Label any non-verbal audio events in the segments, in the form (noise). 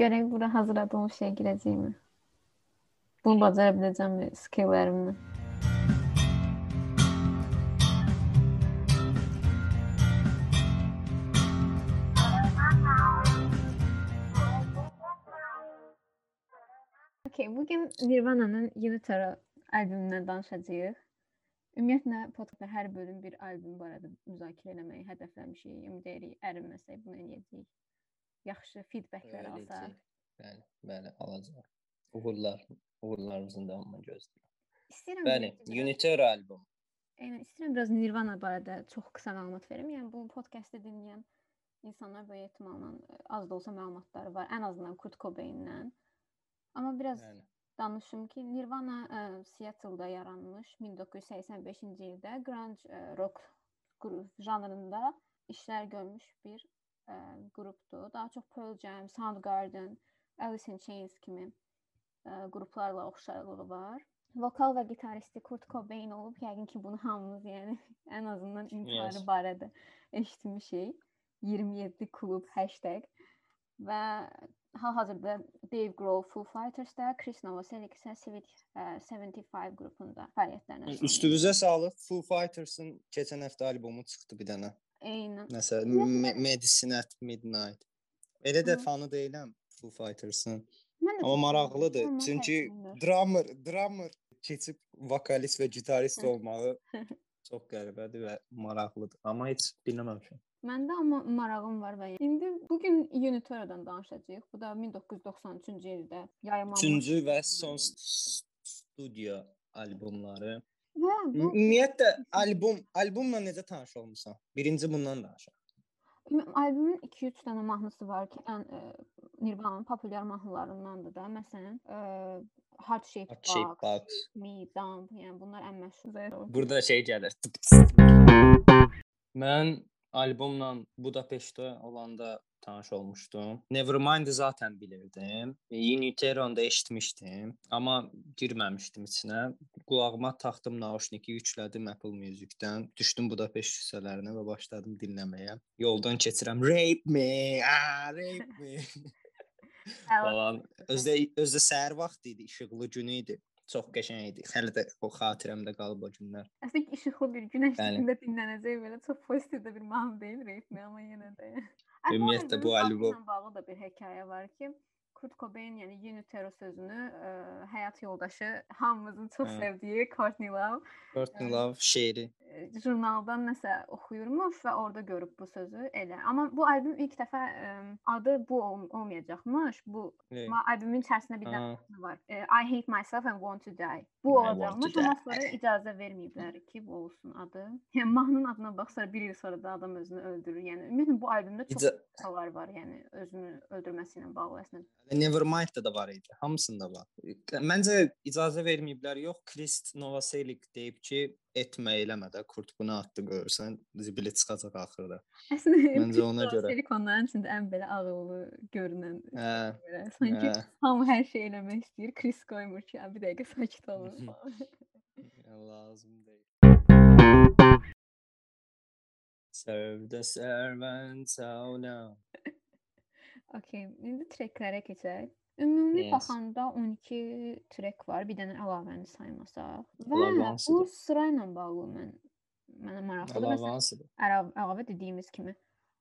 Görək bura hazırladığım şey girəcəkmi? Bunu bacara biləcəmmi skilllərimlə? Okay, bugün Nirvana'nın Unitara albümündən danışacağıq. Ümumiyyətlə podkastda hər bölüm bir albüm barədə müzakirə etməyi hədəfləmişik. Ümid edirik ərinməsək bunu edəcəyik. Yaxşı feedbacklər alsaq. Bəli, bəli, alacağıq. Uğurlar, uğurlarımızın davamını gözləyirəm. İstəyirəm Bəli, Uniter albüm. Eynən, istəyirəm biraz Nirvana barədə çox qısa məlumat verim. Yəni bu podkastı dinləyən insanlar böyük ehtimalla az da olsa məlumatları var, ən azından Kurt Cobain-dən. Amma biraz Bəli. danışım ki, Nirvana ə, Seattle-da yaranmış 1985-ci ildə grunge ə, rock janrında işlər görmüş bir ə, qrupdur. Daha çox Pearl Jam, Soundgarden, Alice in Chains kimi ə, qruplarla oxşarlığı var. Vokal və gitaristi Kurt Cobain olub. Yəqin ki, bunu hamımız, yəni (laughs) ən azından intiharı Yes. barədə eşitmişik. 27 klub hashtag və hal-hazırda Dave Grohl Foo Fighters-da, Chris Novoselic isə Civic ə, 75 qrupunda edir. Üstünüzə sağlıq. Foo Fighters-ın keçən həftə albomu çıxdı bir dənə. Eynən. Nəsə Me- Medicine at Midnight. Elə də fanı deyiləm Foo Fighters-ın. Amma maraqlıdır. Çünki drummer, drummer keçib vokalist və gitarist olmağı (laughs) çox qəribədir və maraqlıdır. Amma heç dinləməmişəm. Məndə amma marağım var və indi bu gün Unitora'dan danışacağıq. Bu da 1993-cü ildə yayımlanmış. Üçüncü və son s- studiyo albomları. Və bu Ümumiyyətlə albom albomla necə tanış olmusan? Birinci bundan danışaq. Üm- albümün 2-3 dənə mahnısı var ki, ən ə, Nirvana'nın populyar mahnılarındandır da. Məsələn, ə, Heart Shaped Heart Shaped Box, Box. Me Dump, yəni bunlar ən məşhur. Burada şey gəlir. Mən albomla Budapeştdə olanda tanış olmuşdum. Nevermind-ı zaten bilirdim. Uniteron-da eşitmişdim, amma girməmişdim içinə. Qulağıma taxdım nauşniki, yüklədim Apple Music-dən. Düşdüm Budapeşt hissələrinə və başladım dinləməyə. Yoldan keçirəm Rape Me, ah, Rape Me (laughs) falan. Özdə özdə səhər vaxtı idi, işıqlı gün idi. Çox qəşəng idi. Hələ də o xatirəmdə qalıb o günlər. Əslində işıqlı bir günəş Bəli. üstündə dinlənəcək belə çox pozitiv də bir mahnı deyil ritmi, amma yenə də. Ümumiyyətlə bu albom- bağlı da bir hekayə var ki, Kurt Cobain, yəni Unitero sözünü ə, həyat yoldaşı hamımızın çox Hə. sevdiyi Courtney Love Courtney Love şeiri. ə, jurnaldan nəsə oxuyurmuş və orada görüb bu sözü elə. Amma bu albüm ilk dəfə ə, adı bu ol olmayacaqmış. Bu amma albümün içərisində bir dənə var. Ə, I hate myself and want to die. Bu olacaqmış, amma sonra icazə verməyiblər ki, bu olsun adı. Yəni mahnının adına bax, sonra 1 il sonra da adam özünü öldürür. Yəni ümumiyyətlə bu albümdə çox İca- var, yəni özünü öldürməsi ilə bağlı əslində. Nevermind-da da var idi. Hamısında var. Məncə icazə verməyiblər. Yox, Krist Novoselic deyib ki, etmə eləmə də Kurt bunu atdı görsən, zibilə çıxacaq axırda. Əslində Məncə ona görə. Silikonların içində ən belə ağıllı görünən Hə. belə. Sanki hə. hamı hər şey eləmək istəyir. Chris qoymur ki, "Ya bir dəqiqə sakit (laughs) olun." Lazım deyil. Serve the servant so now. Okay, indi treklərə keçək. Ümumi Yes. baxanda 12 trek var, bir dənə əlavəni saymasaq. Və bu sıra ilə bağlı mən mənə maraqlıdır. Məsələn, əlavə, əlavə dediyimiz kimi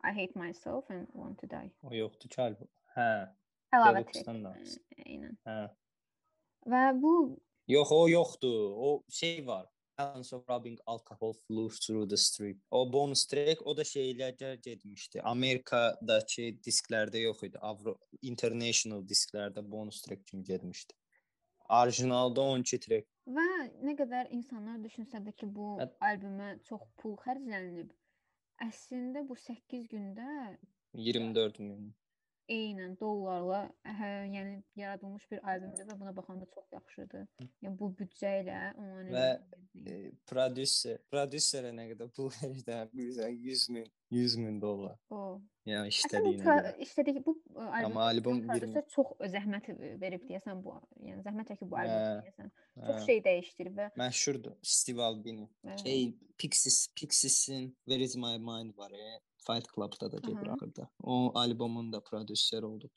I hate myself and want to die. O yoxdur ki albom. Hə, Əlavə trek. Eynən. hə. Və bu Yox, o yoxdur. O şey var. Balance of rubbing alcohol flows through the strip. O bonus track o da şeylərdə getmişdi. Amerikadakı disklərdə yox idi. Avro international disklərdə bonus track kimi getmişdi. Orijinalda 12 track. və nə qədər insanlar düşünsə də ki, bu Hə- albümə çox pul xərclənilib. Əslində bu 8 gündə 24 min. Eynən dollarla hə, yəni yaradılmış bir albümdür və buna baxanda çox yaxşıdır. Yəni bu büdcə ilə onların Və, E, prodüser, prodüserə nə qədər pul (laughs) verirsən? Bilirsən 100 min, 100 min dollar. o. Yəni bu işlədiyinə görə. işlədiyi bu albüm Amma albom prodüser 20 çox zəhmət verib deyəsən bu, yəni zəhmət çəkib bu albümü Hə, deyəsən. Çox hə. şey dəyişdirib və Məşhurdur Steve Albini. ə, Şey Pixies, Pixies'in Where Is My Mind var ya. Fight Club'da da gedir axırda. O albomun da prodüser olub.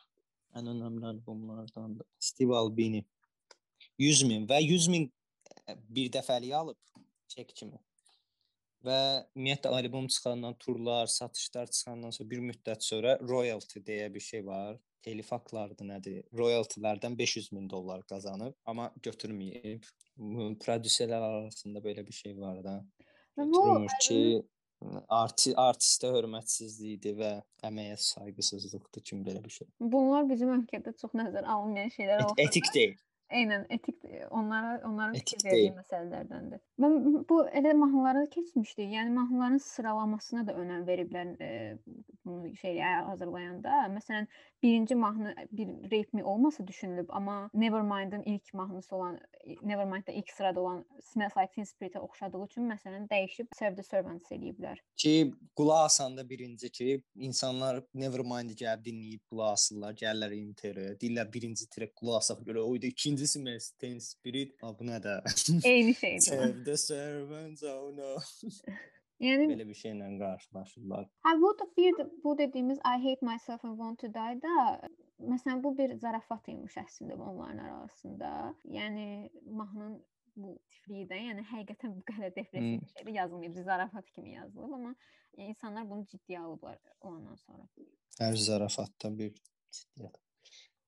ən önəmli albomlardandır. Steve Albini 100 min və 100 min e, bir dəfəlik alıb çek kimi. Və ümumiyyətlə albom çıxandan turlar, satışlar çıxandan sonra bir müddət sonra royalty deyə bir şey var. Telif haqqlarıdır nədir? Royaltylərdən 500 min dollar qazanıb, amma götürməyib. Prodüserlər arasında belə bir şey var da. Götürmür ki, arti artistə hörmətsizlikdir və əməyə sayğısızlıqdır kimi belə bir şey. Bunlar bizim ölkədə çox nəzərə alınmayan şeylər olsa. Et etik deyil. Eynən etik onlara onların etik fikir verdiyi məsələlərdəndir. Mən bu elə mahnıları keçmişdik. Yəni mahnıların sıralamasına da önəm veriblər e, bunu şey hazırlayanda. Məsələn, birinci mahnı bir Rape Me olmasa düşünülüb, amma Nevermind-ın ilk mahnısı olan Nevermind-da ilk sırada olan Smells Like Teen Spirit-ə oxşadığı üçün məsələn dəyişib Serve the Servants eləyiblər. Ki qulaq asanda birinci ki insanlar Nevermind-i gəlib dinləyib qulaq asırlar, gəlirlər interə, deyirlər birinci trek qulaq asaq görə oydu, ikinci Smells Teen Spirit, nə də? Eyni şeydir. Serve the Servants, oh no. (laughs) Yəni belə bir şeylə qarşılaşırlar. Hə bu da bir də bu dediyimiz I hate myself and want to die da məsələn bu bir zarafat imiş əslində onların arasında. Yəni mahnının bu tifliyidə, yəni həqiqətən bu qədər depressiv hmm. şeydə yazılmayıb, zarafat kimi yazılıb, amma insanlar bunu ciddiyə alıblar ondan sonra. Hər zarafatda bir ciddiyyət.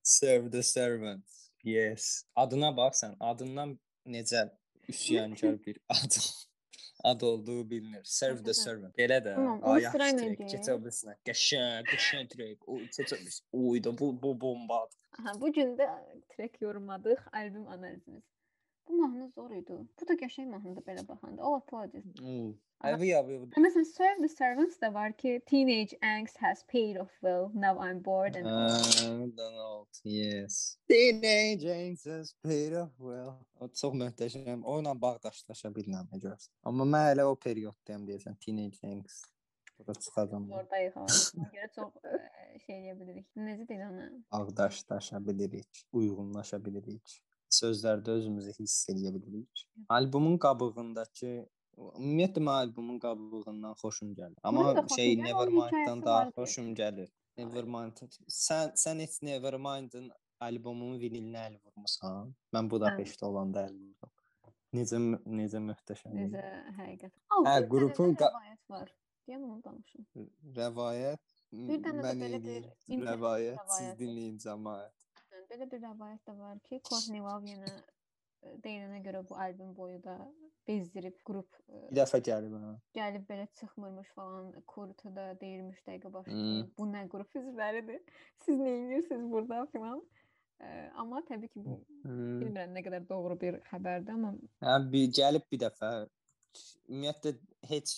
Serve the servants. Yes. Adına bax sən, adından necə üsyankar (laughs) bir ad ad olduğu bilinir. Serve the servant. Belə də. Ay, yaxşı. Keçə bilirsən. Qəşəng, qəşəng trek. O keçə bilirsən. Uydu bu bu bombadır. Aha, bu gün də trek yorumladıq albüm analizimiz. Bu mahnı zor idi. Bu da qəşəng mahnıdır belə baxanda. All apologies. Əvi əvi. Məsələn, Serve the Servants da var ki, teenage angst has paid off well. Now I'm bored and old. Donald, yes. Teenage angst has paid off well. O çox möhtəşəm. Onunla bağdaşlaşa bilmirəm görürsən. Amma mən elə o periyoddayam deyəsən, teenage angst. Burada çıxacam. Oradayıq ha. görə çox ə, şey edə bilirik. Necə deyir ona? Bağdaşlaşa bilirik, uyğunlaşa bilirik sözlərdə özümüzü hiss edə bilirik. Albomun qabığındakı ümumiyyətlə mən albomun qabığından xoşum gəlir. Amma şey Nevermind-dan daha xoşum gəlir. Nevermind. Sən sən heç Nevermind-ın albomunun vinilinə əl vurmusan? Mən Budapeştdə olanda əl vurdum. Necə necə möhtəşəm. Necə həqiqət. Hə, qrupun rəvayət var. Deyəm onu danışım. Rəvayət Bir dənə də belə bir rəvayət siz dinləyin cəmaət. Belə bir rəvayət də var ki, Courtney Love yenə deyilənə görə bu albüm boyu da bezdirib qrup bir dəfə gəlib hə. Gəlib belə çıxmırmış falan, Kurtu da deyirmiş dəqiqə başda hmm. bu nə qrup üzvləridir. Siz nə edirsiniz burada filan. Amma təbii ki bu hmm. bilmirəm nə qədər doğru bir xəbərdir, amma hə bir gəlib bir dəfə ümumiyyətlə heç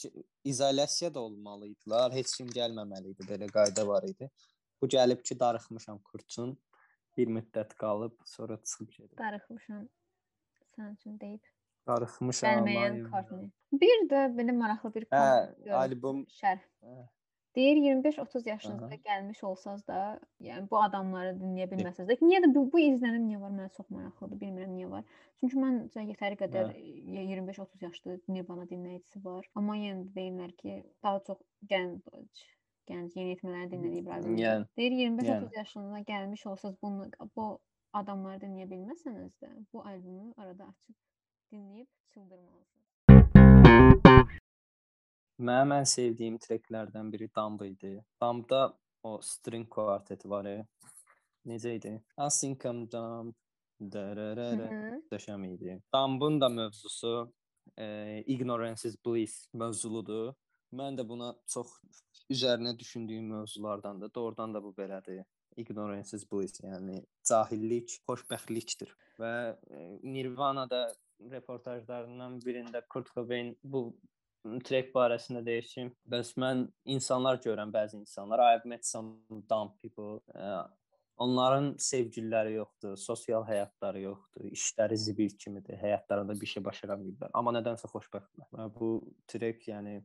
izolyasiya da olmalı idilər. Heç kim gəlməməli idi. Belə qayda var idi. Bu gəlib ki, darıxmışam Kurtun bir müddət qalıb, sonra çıxıb gedib. Darıxmışam. Sənin üçün deyib. Darıxmışam. Gəlməyən Courtney. Bir də belə maraqlı bir hə, albom şərh. Hə. Deyir 25-30 yaşınızda Aha. gəlmiş olsaz da, yəni bu adamları dinləyə bilməsəz də, niyə də bu, bu izlənim niyə var? Mənə çox maraqlıdır. Bilmirəm niyə var. Çünki məncə yetəri qədər 25-30 yaşlı Nirvana dinləyicisi var. Amma yenə də deyirlər ki, daha çox gənc gənc yeniyetmələri dinləyib albümü. Yəni, Deyir 25-30 yəni. yaşına gəlmiş olsaz bunu bu adamları dinləyə bilməsəniz də bu albümü arada açıb dinləyib çıldırmalısınız. Mənim ən sevdiyim treklərdən biri Dumb idi. Dumbda o string kvarteti var. Necə idi? I'm dumb. Dərərərə. idi. Dumb'un da mövzusu e, Ignorance is Bliss mövzuludur. Mən də buna çox üzərinə düşündüyüm mövzulardan da doğrudan da bu belədir. Ignorance is bliss, yəni cahillik xoşbəxtlikdir. Və e, Nirvana da reportajlarından birində Kurt Cobain bu trek barəsində deyir bəs mən insanlar görürəm, bəzi insanlar, I've met some dumb people. Uh, onların sevgililəri yoxdur, sosial həyatları yoxdur, işləri zibil kimidir, həyatlarında bir şey başara bilmirlər, amma nədənsə xoşbəxtlər. Və bu trek, yəni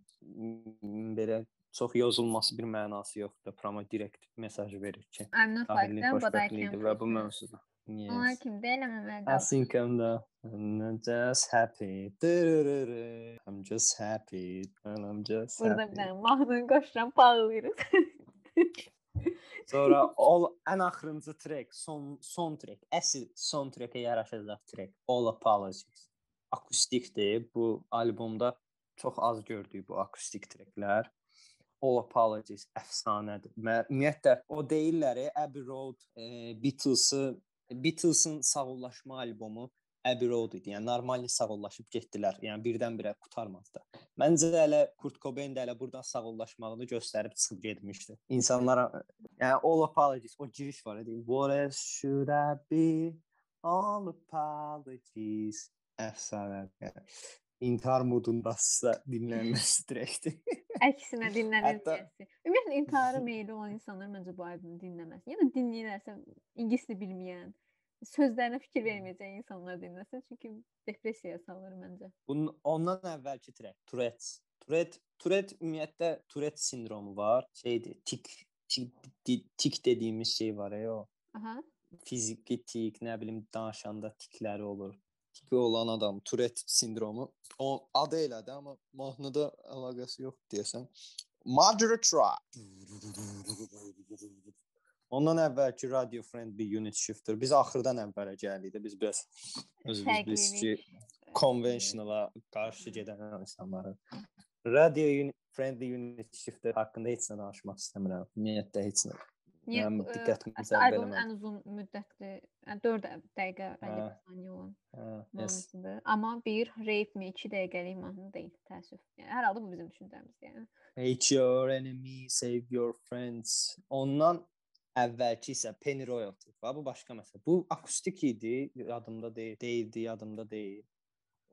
belə çox yazılması bir mənası yoxdur. Promo direkt mesaj verir ki, I'm not like them, but I can. Və bu mövzuda. Yes. Onlar kimdə eləməməli. I think I'm the I'm just happy. I'm just happy. And I'm just Burada happy. bir dənə mahnını qoşuram, bağlayırıq. Sonra (laughs) o ən axırıncı trek, son son trek, əsl son trekə yaraşacaq trek. All Apologies. Akustikdir. Bu albomda çox az gördük bu akustik treklər. All Apologies əfsanədir. Ümumiyyətlə o deyirlər, Abbey Road, e, Beatles-ı Beatles-ın sağollaşma albomu Abbey Road idi. Yəni normal sağollaşıb getdilər. Yəni birdən-birə qutarmadı. Məncə hələ Kurt Cobain də hələ burdan sağollaşmağını göstərib çıxıb getmişdi. İnsanlara yəni all apologies, o giriş var idi. What else should I be? All apologies. Əfsanə. Yəni, intihar modundasısa dinlənməsi (laughs) direktdir. Əksinə dinlənilməsi. Ümumiyyətlə intiharı meyli olan insanlar məncə bu albümü dinləməsin. Ya da dinləyirlərsə ingilis dili bilməyən, sözlərinə fikir verməyəcək insanlar dinləsin, çünki depressiyaya salır məncə. Bunun ondan əvvəlki trek, Tourette. Tourette, Tourette ümumiyyətlə Tourette sindromu var. Şeydir, tik tik, tik dediyimiz şey var ya o. Aha. Fiziki tik, nə bilim danışanda tikləri olur. Tiki olan adam Tourette sindromu. O adı elədir, amma mahnıda əlaqəsi yox deyəsən. Moderate Rock. Ondan əvvəlki Radio Friendly Unit Shifter. Biz axırdan əvvələ gəldik də biz biraz özümüz biz ki conventionala qarşı gedən insanları. Radio Unit Friendly Unit Shifter haqqında heç nə danışmaq istəmirəm. Ümumiyyətlə heç nə. Niyə Mənim diqqətimi cəlb ən uzun müddətli, yəni 4 dəqiqə 50 saniyə olan mahnısıdır. Amma bir rave mi 2 dəqiqəlik mahnı deyil, təəssüf. Yəni hər halda bu bizim düşüncəmizdir, yəni. Hate your enemy, save your friends. Ondan əvvəlki isə Penny Royalty var. Bu başqa məsələ. Bu akustik idi, yadımda deyil, deyildi, yadımda deyil.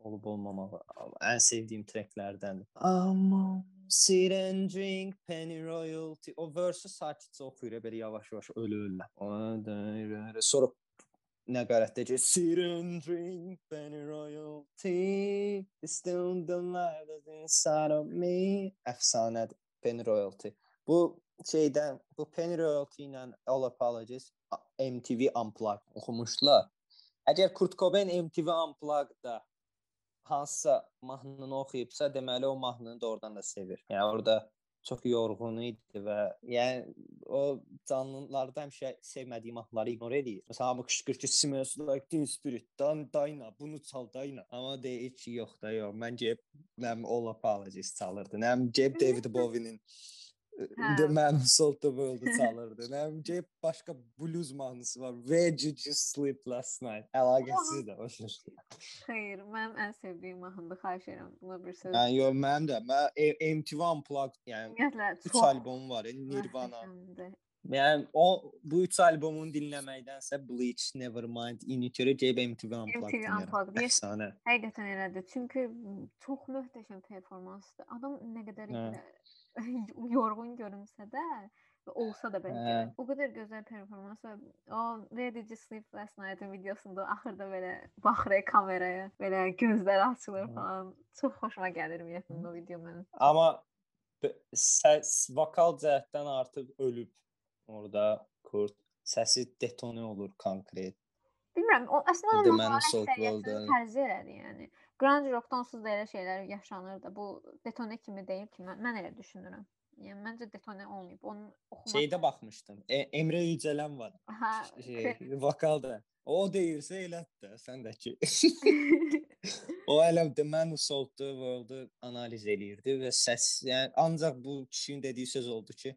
Olub olmamağı ən sevdiyim treklərdən. Amma sit and drink Penny Royalty. O verse sakitcə oxuyur, belə yavaş-yavaş ölürlər. Sonra nəqarətdəcə sit and drink Penny Royalty. Still the light inside of me. Əfsanədir Penny Royalty. Bu şeydən bu Penny Royalty ilə All Apologies MTV Unplugged oxumuşdular. Əgər Kurt Cobain MTV Unplugged-da hansısa mahnını oxuyubsa, deməli o mahnını da oradan da sevir. Yəni orada çox yorğun idi və yəni o canlılarda həmişə sevmədiyi mahnıları ignor edir. Məsələn, hamı qışqırır ki, Smells Like Teen Spirit, Dan Dayna, bunu çal Dayna. Amma deyir ki, yox da yox. Məncə nəm All Apologies çalırdı. Nəm Jeb David Bowie-nin The Man Who Sold the World'u (laughs) çalırdı. Nəmcə başqa blues mahnısı var. Where Did You Sleep Last Night? Əlaqəsiz də o şey. Xeyr, mənim ən sevdiyim mahnıdır. Xahiş edirəm, buna bir söz. Yəni yox, mənim də. Mən MTV Unplugged, yəni Ümumiyyətlə 3 albom var, Nirvana. Yəni o bu 3 albomunu dinləməkdənsə Bleach, Nevermind, Initiri GB MTV Unplugged. MTV Unplugged. Efsanə. Həqiqətən elədir. Çünki çox möhtəşəm performansdır. Adam nə qədər (laughs) yorğun görünsə də olsa da bəlkə hə. o qədər gözəl performans və o Where Did You Sleep Last Night videosunda (laughs) axırda belə baxır kameraya, belə gözləri açılır falan. Çox xoşuma gəlir ümumiyyətlə o video mənim. Amma səs vokal cəhətdən artıq ölüb orada Kurt. Səsi detone olur konkret. Bilmirəm, o əslində onun tərzi elədi, yəni. Grunge rockdan onsuz da elə şeylər yaşanırdı. Bu detone kimi deyil ki, mən, mən elə düşünürəm. Yəni məncə detone olmayıb. Onun oxumaq Şeydə baxmışdım. E Emre Yücələn var. Hə, şey, (laughs) vokalda. O deyirsə elət də, sən də ki. (laughs) o elə The Man Who Sold the World-u analiz eləyirdi və səs, yəni ancaq bu kişinin dediyi söz oldu ki,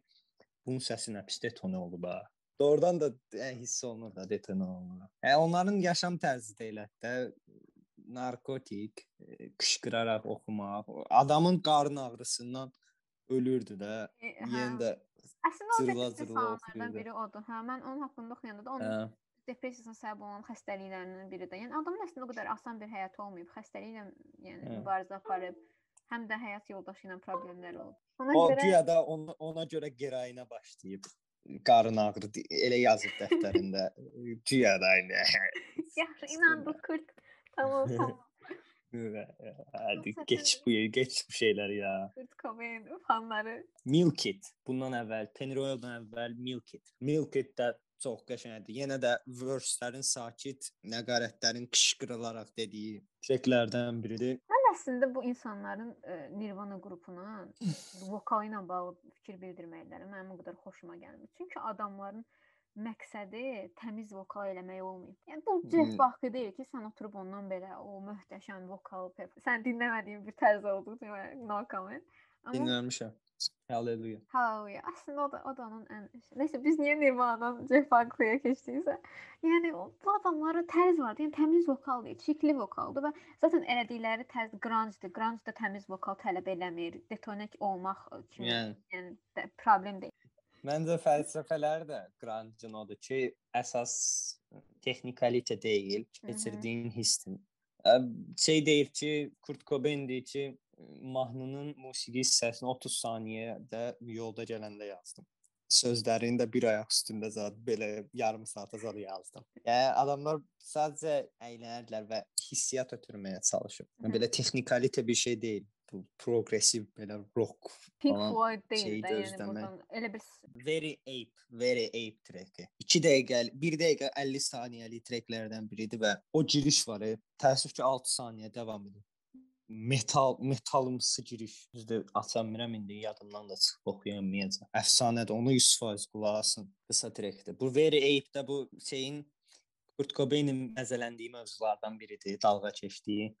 bunun səsi nə pis detone olub ha. Doğrudan da yəni, hiss olunur da detone olunur. Yəni onların yaşam tərzi də elə də narkotik, qışqıraraq oxumaq, adamın qarın ağrısından ölürdü də. E, Yenə də əslində o depressiyalardan biri odur. Hə, mən onun haqqında oxuyanda da onun hə. depressiyasına səbəb olan xəstəliklərindən biri də. Yəni adamın əslində o qədər asan bir həyatı olmayıb, xəstəliklə yəni hə. mübarizə aparıb, həm də həyat yoldaşı ilə problemləri olub. Ona o görə güya da ona, ona görə qərayına başlayıb qarın ağrı elə yazıb dəftərində. (laughs) Güya da aynı. Yaxşı, inandım Kurt. Tamam (laughs) tamam. Hadi geç bu geç bu şeyler ya. Kurt Cobain fanları. Milk It. Bundan əvvəl, Penny Royal'dan əvvəl Milk It. Milk It də çox qəşəngdir. Yenə də verse-lərin sakit, nəqarətlərin qışqırılaraq dediyi tracklərdən biridir. Hələ əslində bu insanların ə, Nirvana qrupuna (laughs) vokalı ilə bağlı fikir bildirməkləri mənim o qədər xoşuma gəlmir. Çünki adamların məqsədi təmiz vokal eləmək olmayıb. Yəni bu Jeff Buckley deyil ki, sən oturub ondan belə o möhtəşəm vokal sən dinləmədiyin bir tərz oldu, no comment. Amma dinləmişəm. Hallelujah. Hallelujah. Aslında o da, o da onun ən Nəysə biz niyə Nirvana'dan Jeff Buckley-yə keçdiksə, yəni o bu adamlara tərz var. Yəni təmiz vokal deyil, çirkli vokaldır və zaten elədikləri tərz grunge-dır. Grunge da təmiz vokal tələb eləmir. Detonik olmaq kimi. Yəni, yəni problem deyil. Məncə fəlsəfələr də grunge-ın odur ki, əsas texnikalite deyil, keçirdiyin hissdir. Şey deyir ki, Kurt Cobain deyir ki, mahnının musiqi hissəsini 30 saniyədə yolda gələndə yazdım. Sözlərini də bir ayaq üstündə zad belə yarım saata zad yazdım. Yəni adamlar sadəcə əylənirlər və hissiyat ötürməyə çalışır. Belə texnikalite bir şey deyil. Bu progressiv belə rock Pink Floyd deyil də, yəni buradan elə bir Very Ape, Very Ape treki. 2 dəqiqə, 1 dəqiqə 50 saniyəlik treklərdən biridir və o giriş var. Təəssüf ki 6 saniyə davam edir metal metalımsı giriş. Düzdür, aça bilmirəm indi yadımdan da çıxıb oxuyamayacağam. Əfsanədir. Onu 100% qulaq asın. Qısa trekdir. Bu Very Ape-də bu şeyin Kurt Cobain-in məzələndiyi mövzulardan biridir, dalğa keçdiyi.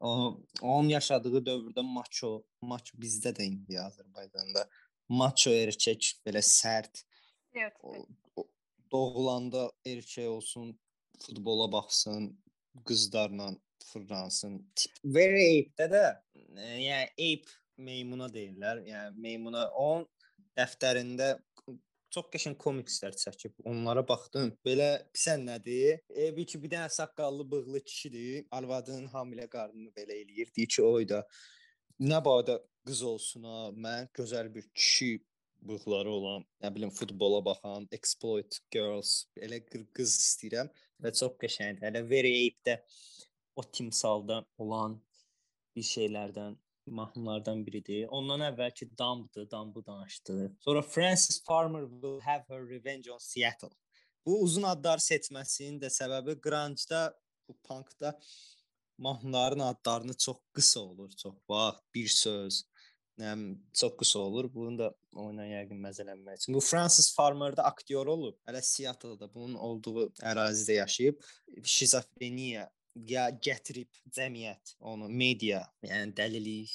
Onun yaşadığı dövrdə maço, maç bizdə də indi Azərbaycanda maço erkək belə sərt. Evet. O, doğulanda erkək olsun, futbola baxsın, qızlarla fırlansın. Very Ape-də də e, yəni Ape meymuna deyirlər. Yəni meymuna onun dəftərində çox qəşəng komikslər çəkib. Onlara baxdım. Belə pisən nədir? E, bir ki bir dənə saqqallı, bığlı kişidir. Arvadının hamilə qarnını belə eləyir. Deyir ki, oy da nə badə qız olsun ha. Mən gözəl bir kişi bığları olan, nə bilim futbola baxan, exploit girls, elə qız istəyirəm və çox qəşəngdir. Hələ Very Ape-də o timsalda olan bir şeylərdən mahnılardan biridir. Ondan əvvəlki Dumb'dı, Dumb'u danışdı. Sonra Francis Farmer will have her revenge on Seattle. Bu uzun adlar seçməsinin də səbəbi grunge-da, bu punkda mahnıların adlarını çox qısa olur, çox vaxt bir söz, nəm çox qısa olur. Bunu da oyuna yəqin məzələnmək üçün. Bu Francis Farmer-da aktyor olub. Hələ Seattle-da bunun olduğu ərazidə yaşayıb. Şizofreniya ya gətirib cəmiyyət onu media, yəni dəlilik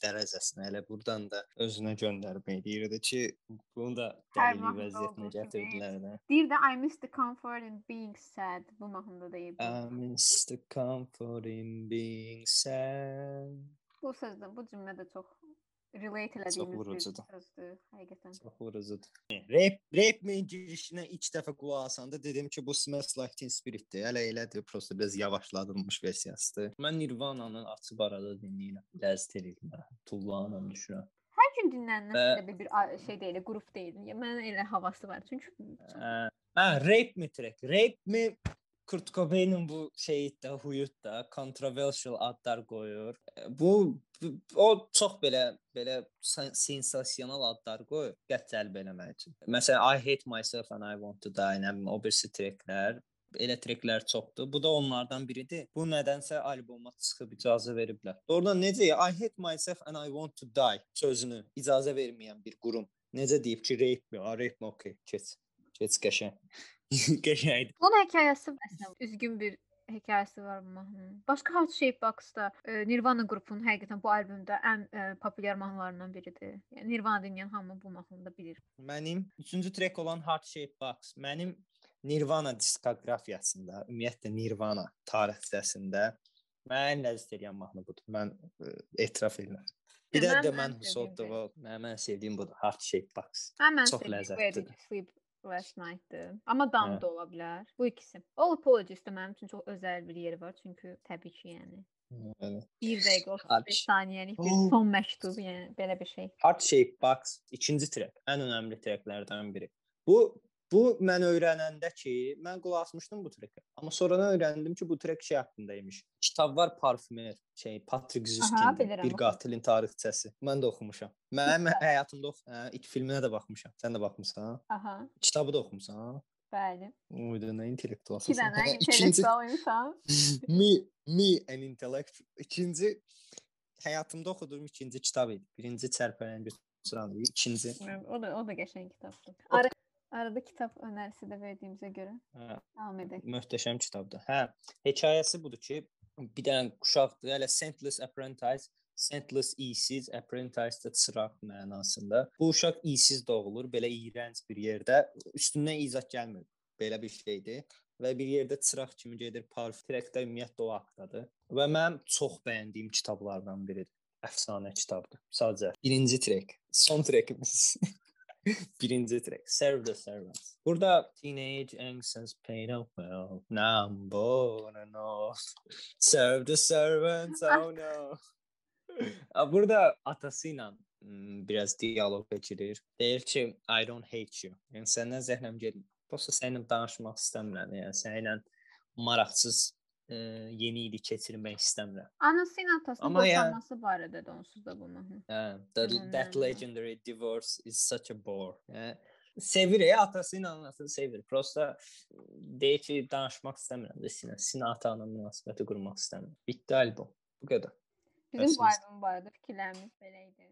dərəcəsinə elə burdan da özünə göndərmək deyirdi ki, bunu da dəlilik vəziyyətinə gətirdilər də. Deyir də I miss the comfort in being sad. Bu mahnıda deyib. I miss the comfort in being sad. Bu sözdə, bu cümlə də çox relate elədiyimiz bir sözdür, həqiqətən. Çox vurucudur. Rap, rap min girişinə ilk dəfə qulaq asanda dedim ki, bu Smells Like Teen Spirit-dir. Hələ elədir, prosta biraz yavaşladılmış versiyasıdır. Mən Nirvana-nı açıb arada dinləyirəm. Ləzzət eləyirəm. Tullanıram düşürəm. Hər gün dinlənilən və... bir, bir şey deyil, qrup deyil. Mənə elə havası var. Çünki hə, rap mi track? Rap mi Kurt Cobain'in bu şeyi də, huyu da controversial adlar qoyur. Bu o çox belə belə sensasional adlar qoyur, qətt cəlb eləmək üçün. Məsələn, I hate myself and I want to die, nə bilim, o birisi treklər, elə treklər çoxdur. Bu da onlardan biridir. Bu nədənsə alboma çıxıb icazə veriblər. Doğrudan necə I hate myself and I want to die sözünü icazə verməyən bir qurum necə deyib ki, rape mi? Rape mi? Okay, keç. Keç qəşəng. (laughs) Qəşəngdir. Bunun hekayəsi məsələn üzgün bir hekayəsi var bu mahnının. Başqa Hot Shape Box-da e, Nirvana qrupunun həqiqətən bu albomda ən e, populyar mahnılarından biridir. Yəni Nirvana dinləyən hamı bu mahnını da bilir. Mənim 3-cü trek olan Hot Shape Box mənim Nirvana diskoqrafiyasında, ümumiyyətlə Nirvana tarixçəsində mən ləzzət edən mahnı budur. Mən ə, etiraf edirəm. Bir də Who Sold the World. Mən, mən sevdiyim budur. Heart Shape Box. Mən Çox ləzzətlidir. Last Night-dır. Amma Dam da ola bilər. Bu ikisi. All Apologies də mənim üçün çox özəl bir yeri var, çünki təbii ki, yəni Evet. 1 dəqiqə 35 saniyəlik bir son məktub, yəni belə bir şey. Heart Shape Box ikinci trek, ən önəmli treklərdən biri. Bu Bu mən öyrənəndə ki, mən qulaq asmışdım bu trekə. Amma sonradan öyrəndim ki, bu trek şey haqqındaymış. Kitab var Parfümer, şey Patrick Zuskind, bir qatilin tarixçəsi. Mən də oxumuşam. Mənim həyatımda ox, hə, ilk filminə də baxmışam. Sən də baxmısan? Aha. Kitabı da oxumusan? Bəli. Uydu nə intellektual. (laughs) İki dənə intellektual insan. (laughs) me me an intellect. İkinci həyatımda oxuduğum ikinci kitab idi. Birinci çərpələngi sıralı, ikinci. O da o da qəşəng kitabdır. Ara, arada kitab önərisi də verdiyimizə görə. Hə, Davam edək. möhtəşəm kitabdır. Hə, hekayəsi budur ki, bir dənə uşaqdır, hələ Sentless Apprentice Sentless isiz apprentice çıraq mənasında. Bu uşaq isiz doğulur, belə iyrənc bir yerdə. Üstündən izah gəlmir. Belə bir şeydir və bir yerdə çıraq kimi gedir, parf trekdə ümumiyyətlə o haqqdadır. Və mənim çox bəyəndiyim kitablardan biridir. Əfsanə kitabdır. Sadəcə birinci trek, son trekimiz. (laughs) (laughs) birinci trek. Serve the servants. Burada teenage angst has paid off well. Now I'm born and all. Serve the servants. Oh no. (laughs) Burada atası ilə biraz diyaloq keçirir. Deyir ki, I don't hate you. Yəni səndən zəhləm getmir. Prosta səninlə danışmaq istəmirəm. Yəni səninlə maraqsız ə, yeni ili keçirmək istəmirəm. Anası ilə atasının Amma yəni- boşanması barədə də onsuz da bunu. Hı. Hə, that, Hmm. that legendary divorce is such a bore. Yəni sevir ya atası ilə anasını sevir. Prosta deyir ki, danışmaq istəmirəm də sinə. Sinə ata-ana münasibəti qurmaq istəmirəm. Bitdi albom. Bu qədər. Bizim bu Bəsiniz. albüm barədə fikirlərimiz belə idi.